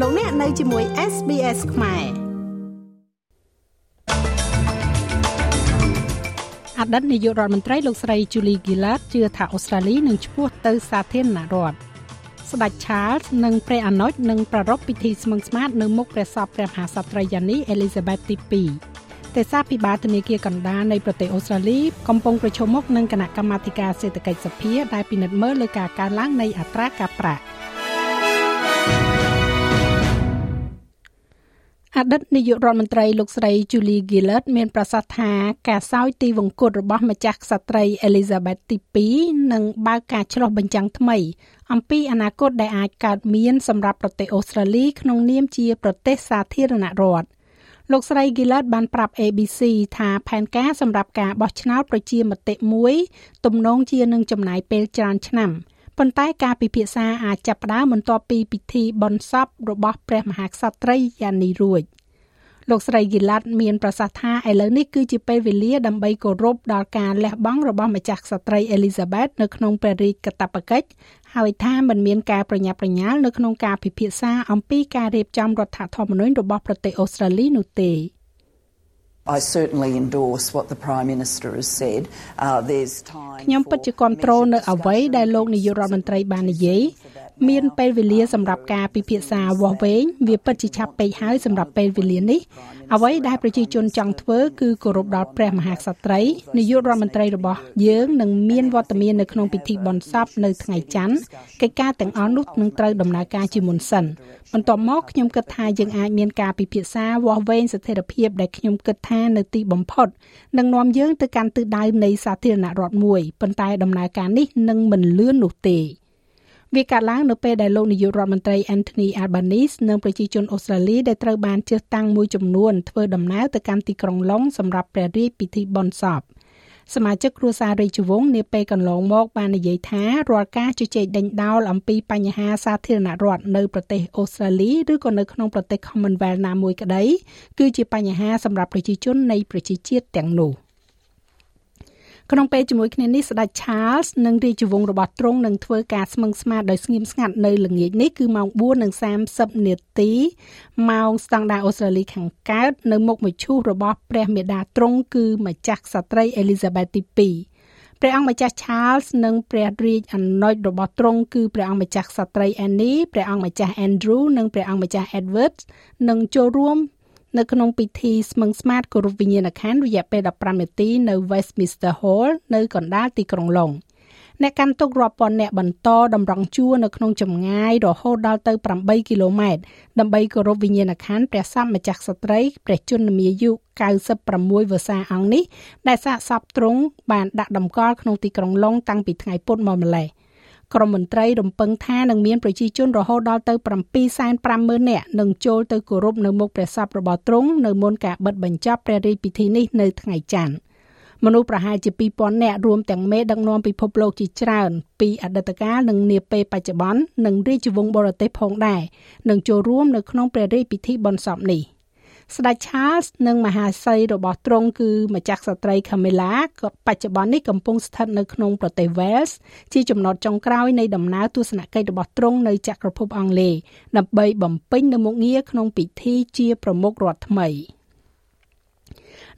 លោកអ្នកនៅជាមួយ SBS ខ្មែរអតីតនាយករដ្ឋមន្ត្រីលោកស្រី Julie Gillard ជឿថាអូស្ត្រាលីនឹងឈ្មោះទៅសាធារណរដ្ឋស្ដេច Charles និងព្រះអនុជនឹងប្រារព្ធពិធីស្មឹងស្មាតនៅមុខព្រះសពព្រះមហាក្សត្រីយ៉ានី Elizabeth ទី2ទេសាភិបាលធនាគារកណ្ដាលនៃប្រទេសអូស្ត្រាលីកំពុងប្រជុំមុខនឹងគណៈកម្មាធិការសេដ្ឋកិច្ចសភាដែលពិនិត្យមើលលើការកើនឡើងនៃអត្រាការប្រាក់ អតីតនាយករដ្ឋមន្ត្រីលោកស្រី Julie Gillard មានប្រសាសន៍ថាការសោយទីវង្គតរបស់ម្ចាស់ក្សត្រី Elizabeth ទី2នឹងបើកការឆ្លោះបញ្ចាំងថ្មី អំពីអនាគតដែលអាចកើតមានសម្រាប់ប្រទេសអូស្ត្រាលីក្នុងនាមជាប្រទេសសាធារណរដ្ឋលោកស្រី Gillard បានប្រាប់ ABC ថាផែនការសម្រាប់ការបោះឆ្នោតប្រជាមតិមួយទំនងជានឹងចំណាយពេលច្រើនឆ្នាំ។ ប៉ុន្តែការពិភាក្សាអាចចាប់ផ្ដើមបន្ទាប់ពីពិធីបុណ្យសពរបស់ព្រះមហាក្សត្រីយ៉ានីរួចលោកស្រីហ្គីឡាត់មានប្រសាសន៍ថាឥឡូវនេះគឺជាពេលវេលាដើម្បីគោរពដល់ការលះបង់របស់ម្ចាស់ក្សត្រីអេលីសាបេតនៅក្នុងព្រះរាជកតបកិច្ចហើយថាមិនមានការប្រញាប់ប្រញាល់នៅក្នុងការពិភាក្សាអំពីការរៀបចំរដ្ឋធម្មនុញ្ញរបស់ប្រទេសអូស្ត្រាលីនោះទេ។ I certainly endorse what the Prime Minister has said. Uh there's time ខ្ញុំពិតជាគ្រប់គ្រងនៅអ្វីដែលលោកនាយករដ្ឋមន្ត្រីបាននិយាយ មានពេលវេលាសម្រាប់ការពិភាក្សាវាស់វែងវាពិតជាឆាប់ពេកហើយសម្រាប់ពេលវេលានេះអ្វីដែលប្រជាជនចង់ធ្វើគឺគោរពដល់ព្រះមហាក្សត្រីនាយករដ្ឋមន្ត្រីរបស់យើងនឹងមានវត្តមាននៅក្នុងពិធីបុណ្យសពនៅថ្ងៃច័ន្ទកិច្ចការទាំងអស់នោះនឹងត្រូវដំណើរការជាមុនសិនបន្ទាប់មកខ្ញុំគិតថាយើងអាចមានការពិភាក្សាវាស់វែងស្ថិរភាពដែលខ្ញុំគិតថានៅទីបំផុតនឹងនាំយើងទៅកាន់ទិសដៅនៃសាធារណរដ្ឋមួយប៉ុន្តែដំណើរការនេះនឹងមិនលឿននោះទេ វាកើតឡើងនៅពេលដែលលោកនាយករដ្ឋមន្ត្រី Anthony Albanese និងប្រជាជនអូស្ត្រាលីដែលត្រូវបានជ្រើសតាំងមួយចំនួនធ្វើដំណើរទៅកាន់ទីក្រុងឡុងសម្រាប់ព្រះរាជពិធីបុណ្យសពសមាជិកគ្រួសាររាជវង្សនាពេលកន្លងមកបាននិយាយថារាល់ការជជែកដេញដោលអំពីបញ្ហាសាធារណរដ្ឋនៅប្រទេសអូស្ត្រាលីឬក៏នៅក្នុងប្រទេស Commonwealth ណាមួយក្តីគឺជាបញ្ហាសម្រាប់ប្រជាជននៃប្រជាជាតិទាំងនោះ។ ក្នុងពេលជាមួយគ្នានេះស្ដេច Charles និងរាជវង្សរបស់ទ្រង់នឹងធ្វើការស្មឹងស្មាតដោយស្ងៀមស្ងាត់នៅល្ងាចនេះគឺម៉ោង4:30នាទីម៉ោងស្តង់ដារអូស្ត្រាលីខាងកើតនៅមុខមឈូសរបស់ព្រះមេដាទ្រង់គឺម្ចាស់ក្សត្រី Elizabeth ទី2ព្រះអង្គម្ចាស់ Charles និងព្រះរាជអនុជរបស់ទ្រង់គឺព្រះអង្គម្ចាស់ក្សត្រី Annie ព្រះអង្គម្ចាស់ Andrew និងព្រះអង្គម្ចាស់ Edward នឹងចូលរួម នៅក្នុងពិធីស្មឹងស្មាតគោរពវិញ្ញាណក្ខន្ធរយៈពេល15នាទីនៅ Westminster Hall នៅកណ្ដាលទីក្រុងឡុងអ្នកកាន់ទុករាប់ពាន់អ្នកបន្តតម្រង់ជួរនៅក្នុងចម្ងាយរហូតដល់ទៅ8គីឡូម៉ែត្រដើម្បីគោរពវិញ្ញាណក្ខន្ធព្រះសម្ម្ចាស់ស្ត្រីព្រះជន្មាយុ96វស្សាអង្គនេះដែលសាកសពទ្រង់បានដាក់តម្កល់ក្នុងទីក្រុងឡុងតាំងពីថ្ងៃពុធមកម្លេះ។ ក្រមមន្ត្រីរំពឹងថានឹងមានប្រជាជនរហូតដល់ទៅ750,000នាក់នឹងចូលទៅគោរពនៅមុខព្រះសពរបស់ទ្រង់នៅមុនការបិទបញ្ចប់ព្រះរាជពិធីនេះនៅថ្ងៃច័ន្ទមនុស្សប្រហែលជា2000នាក់រួមទាំងមេដឹកនាំពិភពលោកជាច្រើនពីអតីតកាលនិងនាពេលបច្ចុប្បន្ននិងរាជវង្សបរទេសផងដែរនឹងចូលរួមនៅក្នុងព្រះរាជពិធីបុណ្យសពនេះ ស្ដេច Charles និងមហាសីរបស់ទ្រង់គឺម្ចាស់ស្ត្រី Camilla ក៏បច្ចុប្បន្ននេះកំពុងស្ថិតនៅក្នុងប្រទេស Wales ជាចំណត់ចុងក្រោយនៃដំណើរទស្សនកិច្ចរបស់ទ្រង់នៅចក្រភពអង់គ្លេសដើម្បីបំពេញនូវមុខងារក្នុងពិធីជាប្រមុខរដ្ឋថ្មី។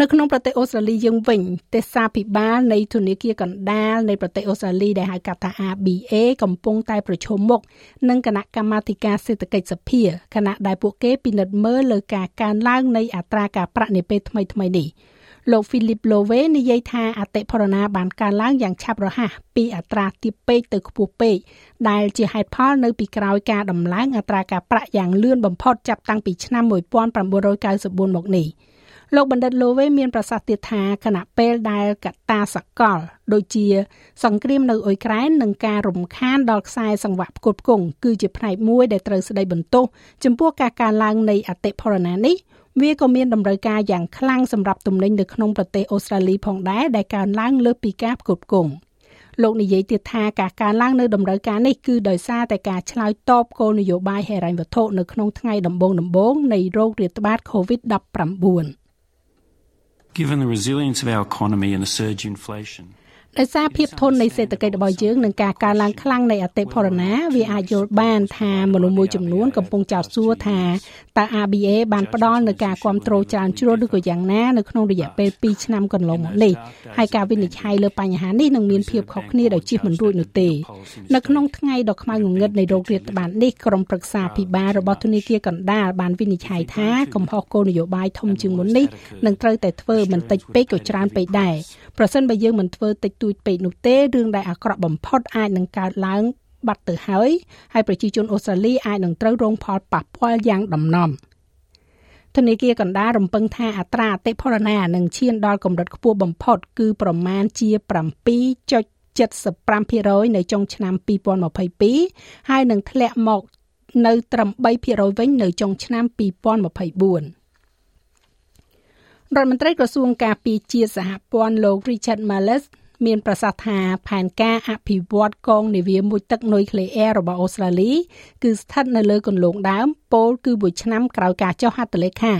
នៅក្នុងប្រទេសអូស្ត្រាលីយើងវិញទេសាភិបាលនៃធនាគារកណ្ដាលនៃប្រទេសអូស្ត្រាលីដែលហៅកាត់ថា ABA កំពុងតែប្រឈមមុខនឹងគណៈកម្មាធិការសេដ្ឋកិច្ចសភាគណៈដែលពួកគេពិនិត្យមើលលើការកើនឡើងនៃអត្រាការប្រាក់នាពេលថ្មីៗនេះលោក Philip Lowe និយាយថាអតិផរណាបានកើនឡើងយ៉ាងឆាប់រហ័សពីអត្រាទាបពេកទៅខ្ពស់ពេកដែលជាហេតុផលនៅពីក្រោយការដំឡើងអត្រាការប្រាក់យ៉ាងលឿនបំផុតចាប់តាំងពីឆ្នាំ1994មកនេះ។ លោកបណ្ឌិតលូវេមានប្រសាសន៍ទៀតថាគណៈពេលដែលកត្តាសកល ដូចជា សង្គ្រាមនៅអ៊ុយក្រែននិងការរំខានដល់ខ្សែសង្វាក់ផ្គត់ផ្គង់គឺជាផ្នែកមួយដែលត្រូវស្ដីបន្ទោសចំពោះការកើនឡើងនៃអតិផរណានេះវាក៏មានតម្រូវការយ៉ាងខ្លាំងសម្រាប់ទំនិញនៅក្នុងប្រទេសអូស្ត្រាលីផងដែរដែលកើនឡើងលើសពីការផ្គត់ផ្គង់លោកនិយាយទៀតថាការកើនឡើងនៅតម្រូវការនេះគឺដោយសារតែការឆ្លើយតបគោលនយោបាយហិរញ្ញវត្ថុនៅក្នុងថ្ងៃដំបូងៗនៃโรគរាតត្បាត COVID-19 Given the resilience of our economy and the surge in inflation ដោយសារភាពធន់នៃសេដ្ឋកិច្ចរបស់យើងនិងការកើនឡើងខ្លាំងនៃអតិផរណាវាអាចយល់បានថាមនុស្សមួយចំនួនកំពុងចោទសួរថាតើ ABA បានផ្ដល់នូវការគ្រប់គ្រងច្រើនជ្រុលឬក៏យ៉ាងណានៅក្នុងរយៈពេល2ឆ្នាំកន្លងមកនេះហើយការវិនិច្ឆ័យលើបញ្ហានេះនឹងមានភាពខុសគ្នាដោយជិះមិនរួចនោះទេនៅក្នុងថ្ងៃដ៏ខ្មៅងងឹតនៃโรគរាតត្បាតនេះក្រុមប្រឹក្សាភិបាលរបស់ធនាគារកណ្ដាលបានវិនិច្ឆ័យថាកំហុសគោលនយោបាយធំជាងមុននេះនឹងត្រូវតែធ្វើមិនតិចពេកក៏ច្រើនពេកដែរប្រសិនបើយើងមិនធ្វើតិចតួចពេកនោះទេរឿងដែលអាក្រក់បំផុតអាចនឹងកើតឡើងបាត់ទៅហើយហើយប្រជាជនអូស្ត្រាលីអាចនឹងត្រូវរងផលប៉ះពាល់យ៉ាងដំណំធនាគារកណ្ដាលរំពឹងថាអត្រាអតិផរណានឹងឈានដល់កម្រិតខ្ពស់បំផុត គឺប្រមាណជា7.75%នៅចុងឆ្នាំ2022ហើយនឹងធ្លាក់មកនៅត្រឹម3%វិញនៅចុងឆ្នាំ2024រដ្ឋមន្ត្រីក្រសួងការពារជាតិសហព័ន្ធលោក Richard Marles មានប្រសាសន៍ថាផែនការអភិវឌ្ឍកងនាវាមួយទឹកនុយក្លេអ៊ែររបស់អូស្ត្រាលី គឺស្ថិតនៅលើគន្លងដើមពោលគឺមួយឆ្នាំក្រោយការចុះហត្ថលេខា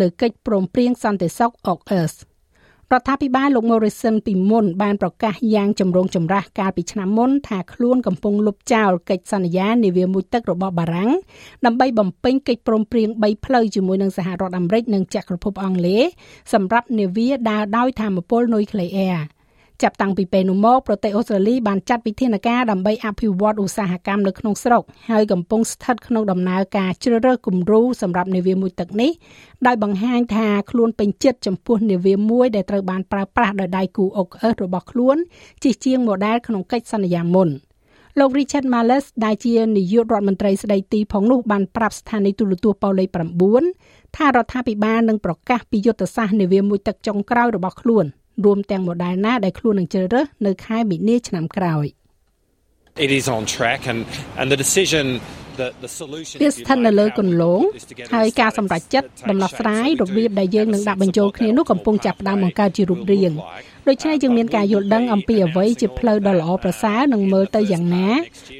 លើកិច្ចព្រមព្រៀងសន្តិសុខ AUKUS រដ្ឋាភិបាលលោក Morrison ពីមុនបានប្រកាសយ៉ាងចម្រូងចម្រាសកាលពីឆ្នាំមុនថាខ្លួនកំពុងលុបចោលកិច្ចសន្យានាវាមួយទឹករបស់បារាំងដើម្បីបំពេញកិច្ចព្រមព្រៀង3ផ្លូវជាមួយនឹងសហរដ្ឋអាមេរិកនិងចក្រភពអង់គ្លេសសម្រាប់នាវាដើរដោយធម្មពលនុយក្លេអ៊ែរ ចាប់តាំងពីពេលនោះមកប្រទេសអូស្ត្រាលីបានចាត់វិធានការដើម្បីអភិវឌ្ឍឧស្សាហកម្មនៅក្នុងស្រុកហើយកំពុងស្ថិតក្នុងដំណើរការជ្រើសរើសគំរូសម្រាប់នាវាមួយទឹកនេះដោយបង្ហាញថាខ្លួនពេញចិត្តចំពោះនាវាមួយដែលត្រូវបានប្រើប្រាស់ដោយដៃគូអុកអឺសរបស់ខ្លួនជាជាង model ក្នុងកិច្ចសន្យាមុនលោក Richard Marles ដែលជានាយករដ្ឋមន្ត្រីស្ដីទីផងនោះបានប្រាប់ស្ថានីយទូរទស្សន៍ប៉ូលេខ9ថារដ្ឋាភិបាលនឹងប្រកាសពីយុទ្ធសាស្ត្រនាវាមួយទឹកចុងក្រោយរបស់ខ្លួន។ រួមទាំង model ណាដែលខ្លួននឹងជ្រើសរើសនៅខែមីនាឆ្នាំក្រោយ It is on track and and the decision វាស្ថិតនៅលើគន្លងហើយការសម្រេចចិត្តដំណោះស្រាយរបៀបដែលយើងនឹងដាក់បញ្ចូលគ្នានោះកំពុងចាប់ផ្ដើមបង្កើតជារូបរាងដូច្នេះយើងមានការយល់ដឹងអំពីអ្វីជាផ្លូវដ៏ល្អប្រសើរនិងមើលទៅយ៉ាងណា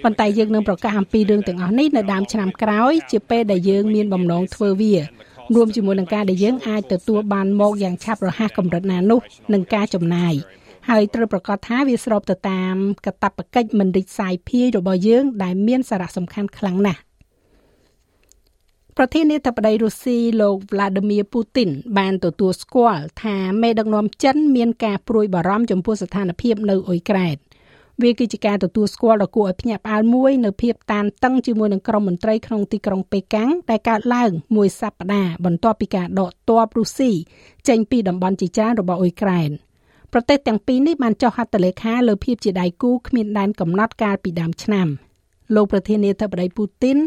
ប៉ុន្តែយើងនឹងប្រកាសអំពីរឿងទាំងអស់នេះនៅដើមឆ្នាំក្រោយជាពេលដែលយើងមានបំណងធ្វើវា រួមជាមួយនឹងការដែលយើងអាចទទួលបានមកយ៉ាងឆាប់រហ័សកម្រិតណានោះនឹងការចំណាយហើយត្រូវប្រកាសថាវាស្របទៅតាមកតបកិច្ចមិនរិចសាយភាយរបស់យើង ដែលមានសារៈសំខាន់ខ្លាំងណាស់ប្រធានាធិបតីរុស្ស៊ីលោក Vladimir Putin បានទទួលស្គាល់ថាមេដឹកនាំចិនមានការព្រួយបារម្ភចំពោះស្ថានភាពនៅអ៊ុយក្រែន។ វាគឺជាការទទួលស្គាល់ដ៏គួរឲ្យភ្ញាក់ផ្អើលមួយនៅភាពតានតឹងជាមួយនឹងក្រុមមន្ត្រីក្នុងទីក្រុងប៉េកាំងដែលកើតឡើងមួយសប្តាហ៍បន្ទាប់ពីការដកទ័ពរុស្ស៊ីចេញពីតំបន់ជាច្រើនរបស់អ៊ុយក្រែនប្រទេសទាំងពីរនេះបានចុះហត្ថលេខាលើភាពជាដៃគូគ្មានដែនកំណត់កាលពីដើមឆ្នាំលោកប្រធានាធិបតីពូទីន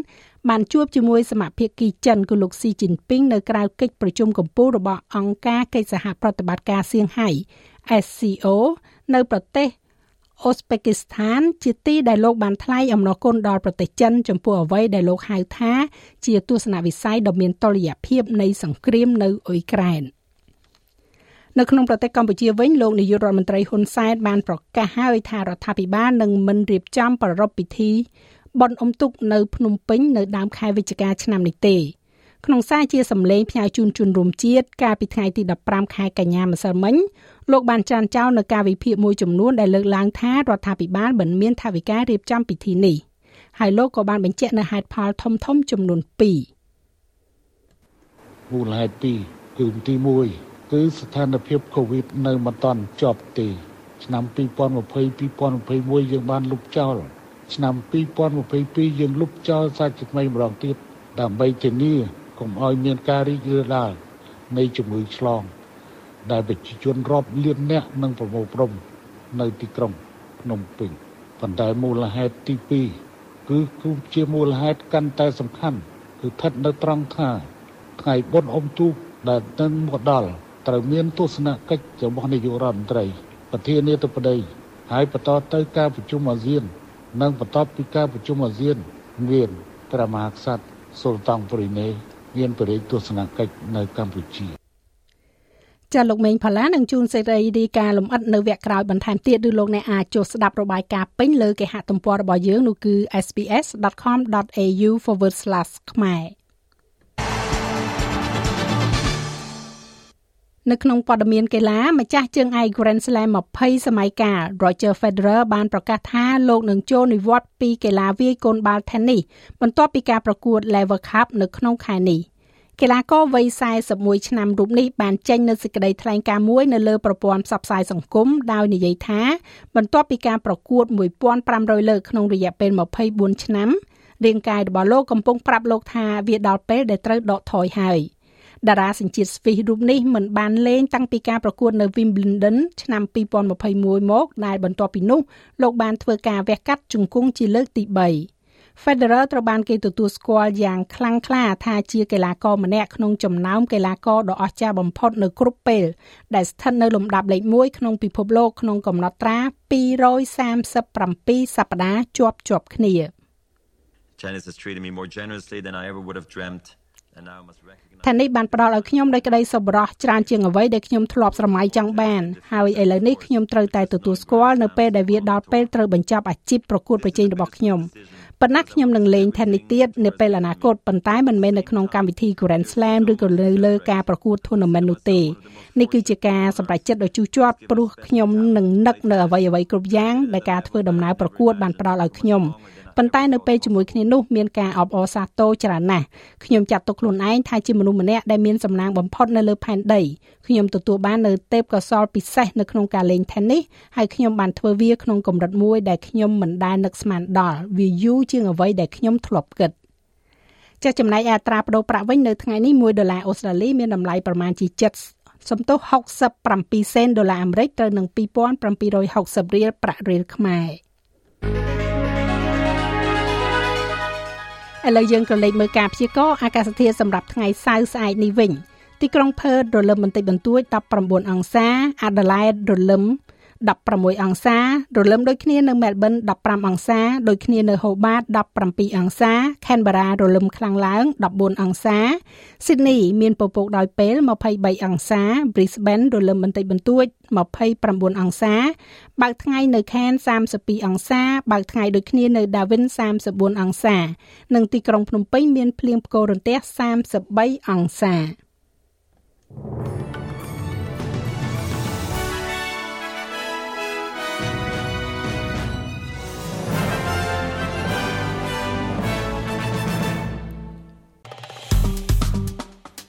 បានជួបជាមួយសមាភិកគីចិនគឺលោកស៊ីជីនពីងនៅក្រៅកិច្ចប្រជុំកំពូលរបស់អង្គការកិច្ចសហប្រតិបត្តិការសៀងហៃ SCO នៅប្រទេស អូស្បេគីស្ថាន ជាទីដែលលោកបានថ្លែងអំណរគុណដល់ប្រទេសចិនចំពោះអ្វីដែលលោកហៅថា ជាទស្សនវិស័យដ៏មានតុល្យភាពនៃសង្គ្រាមនៅអ៊ុយក្រែននៅក្នុងប្រទេសកម្ពុជាវិញលោកនាយករដ្ឋមន្ត្រីហ៊ុនសែនបានប្រកាសហើយថារដ្ឋាភិបាលនឹងមិនរៀបចំប្រារព្ធពិធីបុណ្យអុំទូកនៅភ្នំពេញនៅដើមខែវិច្ឆិកាឆ្នាំនេះទេ ក្នុងសារជាសម្លេងផ្ញើជូនជនរួមជាតិកាលពីថ្ងៃទី15ខែកញ្ញាម្សិលមិញលោកបានចានចោលនៅការវិភាគមួយចំនួនដែលលើកឡើងថារដ្ឋាភិបាលមិនមានថវិការៀបចំពិធីនេះហើយលោកក៏បានបញ្ជាក់នៅហេតុផលធំធំចំនួន2មូលហេតុ2គឺទី1គឺស្ថានភាពកូវីដនៅមិនទាន់ចប់ទេឆ្នាំ2020 2021យើងបានលុបចោលឆ្នាំ2022យើងលុបចោលសាច់ថ្មីម្ដងទៀតដើម្បីធានា កុំឲ្យមានការរីករាលដាលនៃជំងឺឆ្លង ដែលប្រជាជនរាប់លាននាក់នឹងប្រមូលផ្ដុំនៅទីក្រុងភ្នំពេញប៉ុន្តែមូលហេតុទី2គឺគឺជាមូលហេតុកាន់តែសំខាន់គឺស្ថិតនៅត្រង់ថាថ្ងៃបុណ្យអុំទូកដែលនឹងមកដល់ត្រូវមានទស្សនកិច្ចរបស់នាយករដ្ឋមន្ត្រីប្រធានាធិបតីហើយបន្តទៅការប្រជុំអាស៊ាន និងបន្តពីការប្រជុំអាស៊ានមានព្រះមហាក្សត្រសុលតានព្រីណេ មានបរិយាទស្សនកិច្ចនៅកម្ពុជាចាលោកមេងផល្លានឹងជួនសេរីរីការលំអិតនៅវគ្គក្រោយបន្ថែមទៀតឬលោកអ្នកអាចចូលស្ដាប់របាយការណ៍ពេញលើគេហទំព័ររបស់យើងនោះគឺ sps.com.au/ ខ្មែរ នៅក្នុងព័ត៌មានកីឡាម្ចាស់ជើងឯក Grand Slam 20សម័យកាល Roger Federer បានប្រកាសថាលោកនឹងចូលនិវត្តន៍ពីកីឡាវាយកូនបាល់ Tennis បន្ទាប់ពីការប្រកួត Lever Cup នៅក្នុងខែនេះកីឡាករវ័យ41ឆ្នាំរូបនេះបានចេញនូវសេចក្តីថ្លែងការណ៍មួយនៅលើប្រព័ន្ធផ្សព្វផ្សាយសង្គមដោយនិយាយថា បន្ទាប់ពីការប្រកួត1500លើកក្នុងរយៈពេល24ឆ្នាំរាងកាយរបស់លោកកំពុងប្រាប់លោកថាវាដល់ពេលដែលត្រូវដកថយហើយ។ តារាសញ្ជាតិស្វីសរូបនេះមិនបានលេងតាំងពីការប្រកួតនៅ Wimbledon ឆ្នាំ2021មកដែលបន្ទាប់ពីនោះលោកបានធ្វើការវះកាត់ជង្គង់ជាលើកទី3 Federer ត្រូវបានគេទទួលស្គាល់យ៉ាងខ្លាំងក្លាថាជាកីឡាករម្នាក់ក្នុងចំណោមកីឡាករដ៏អស្ចារ្យបំផុតនៅគ្រប់ពេលដែលស្ថិតនៅលំដាប់លេខ1ក្នុងពិភពលោកក្នុងកំណត់ត្រា237សប្តាហ៍ជាប់ជាប់គ្នា Tennis has treated me more generously than I ever would have dreamt ថានេះបានផ្ដល់ឲ្យខ្ញុំនូវក្តីសប្បុរសច្រើនជាងអ្វីដែលខ្ញុំធ្លាប់ស្រមៃចង់បានហើយឥឡូវនេះខ្ញុំត្រូវតែទទួលស្គាល់នៅពេលដែលវាដល់ពេលត្រូវបញ្ចប់អាជីពប្រកួតប្រជែងរបស់ខ្ញុំប៉ុន្តែខ្ញុំនឹងលេង tennis ទៀតនៅពេលអនាគតប៉ុន្តែមិនមែននៅក្នុងកម្មវិធី Grand Slam ឬក៏លើលើការប្រកួត tournament នោះទេនេះគឺជាការសម្រេចចិត្តដ៏ជូរចត់ព្រោះខ្ញុំនឹងនឹកនៅអ្វីអ្វីគ្រប់យ៉ាងដែលការធ្វើដំណើរប្រកួតបានផ្ដល់ឲ្យខ្ញុំ ប៉ុន្តែនៅពេលជាមួយគ្នានោះមានការអបអរសាទរច្រើនណាស់ខ្ញុំចាត់ទុកខ្លួនឯងថាជាមនុស្សម្នាក់ដែលមានសំណាងបំផុតនៅលើផែនដីខ្ញុំទទួលបាននៅទេពកោសល្យពិសេសនៅក្នុងការលេង tennis ហើយខ្ញុំបានធ្វើវាក្នុងកម្រិតមួយដែលខ្ញុំមិនដែលនឹកស្មានដល់វាយូរជាងអ្វីដែលខ្ញុំធ្លាប់គិតចាស់ចំណែកអត្រាប្តូរប្រាក់វិញនៅថ្ងៃនេះ1ដុល្លារអូស្ត្រាលីមានតម្លៃប្រមាណជា7សំទោស67សេនដុល្លារអាមេរិកត្រូវនឹង2760រៀលប្រាក់រៀលខ្មែរ ឥឡូវយើងក៏លេខមើលការព្យាករណ៍អាកាសធាតុសម្រាប់ថ្ងៃសៅរ៍ស្អែកនេះវិញទីក្រុងផឺតរលឹមបន្តិចបន្តួច19អង្សាអាដាលេដរលឹម 16អង្សារលឹមដូចគ្នានៅមែលប៊ន15អង្សាដូចគ្នានៅហូបាត17អង្សាខេនបារ៉ារលឹមខ្លាំងឡើង14អង្សាស៊ីដនីមានពពកដោយពេល23អង្សា Brisbane រលឹមបន្តិចបន្តួច29អង្សាបើកថ្ងៃនៅខេន32អង្សាបើកថ្ងៃដូចគ្នានៅ Darwin 34អង្សានិងទីក្រុងភ្នំពេញមានភ្លៀងផ្គររន្ទះ33អង្សា thank you